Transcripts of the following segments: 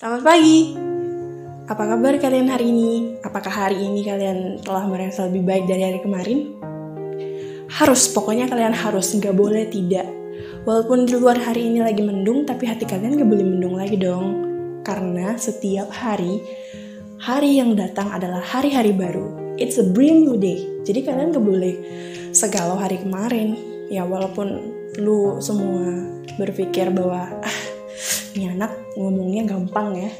Selamat pagi. Apa kabar kalian hari ini? Apakah hari ini kalian telah merasa lebih baik dari hari kemarin? Harus, pokoknya kalian harus, nggak boleh tidak. Walaupun di luar hari ini lagi mendung, tapi hati kalian nggak boleh mendung lagi dong. Karena setiap hari, hari yang datang adalah hari-hari baru. It's a brand new day. Jadi kalian nggak boleh segalau hari kemarin. Ya walaupun lu semua berpikir bahwa ah ini anak ngomongnya gampang ya.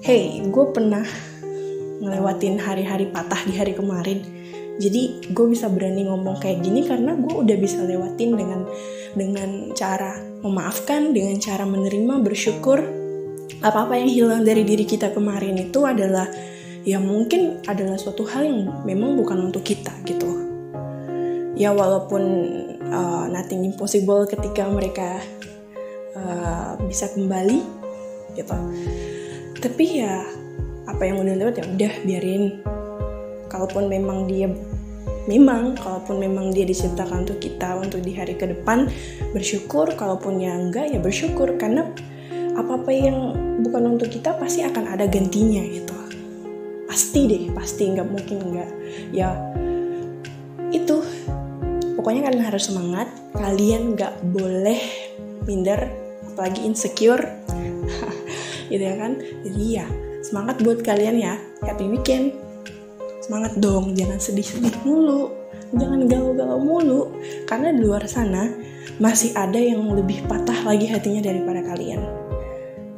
Hey gue pernah ngelewatin hari-hari patah di hari kemarin. Jadi gue bisa berani ngomong kayak gini karena gue udah bisa lewatin dengan dengan cara memaafkan dengan cara menerima bersyukur. Apa-apa yang hilang dari diri kita kemarin itu adalah ya mungkin adalah suatu hal yang memang bukan untuk kita gitu. Ya walaupun uh, nothing impossible ketika mereka uh, bisa kembali gitu. Tapi ya apa yang udah lewat ya udah biarin. Kalaupun memang dia memang kalaupun memang dia diciptakan untuk kita untuk di hari ke depan bersyukur. Kalaupun ya enggak ya bersyukur. Karena apa apa yang bukan untuk kita pasti akan ada gantinya gitu. Pasti deh pasti. Nggak mungkin enggak. Ya itu. Pokoknya kalian harus semangat. Kalian nggak boleh minder apalagi insecure. Gitu ya kan? Jadi ya semangat buat kalian ya. Happy weekend. Semangat dong jangan sedih-sedih mulu. Jangan galau-galau mulu. Karena di luar sana masih ada yang lebih patah lagi hatinya daripada kalian.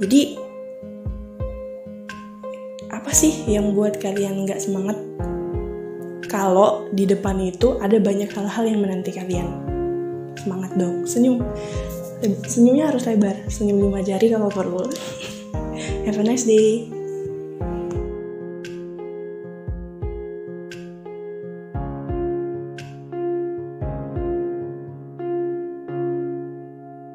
Jadi apa sih yang buat kalian nggak semangat? Kalau di depan itu ada banyak hal-hal yang menanti kalian. Semangat dong senyum senyumnya harus lebar. Senyum lima jari kalau perlu have a nice day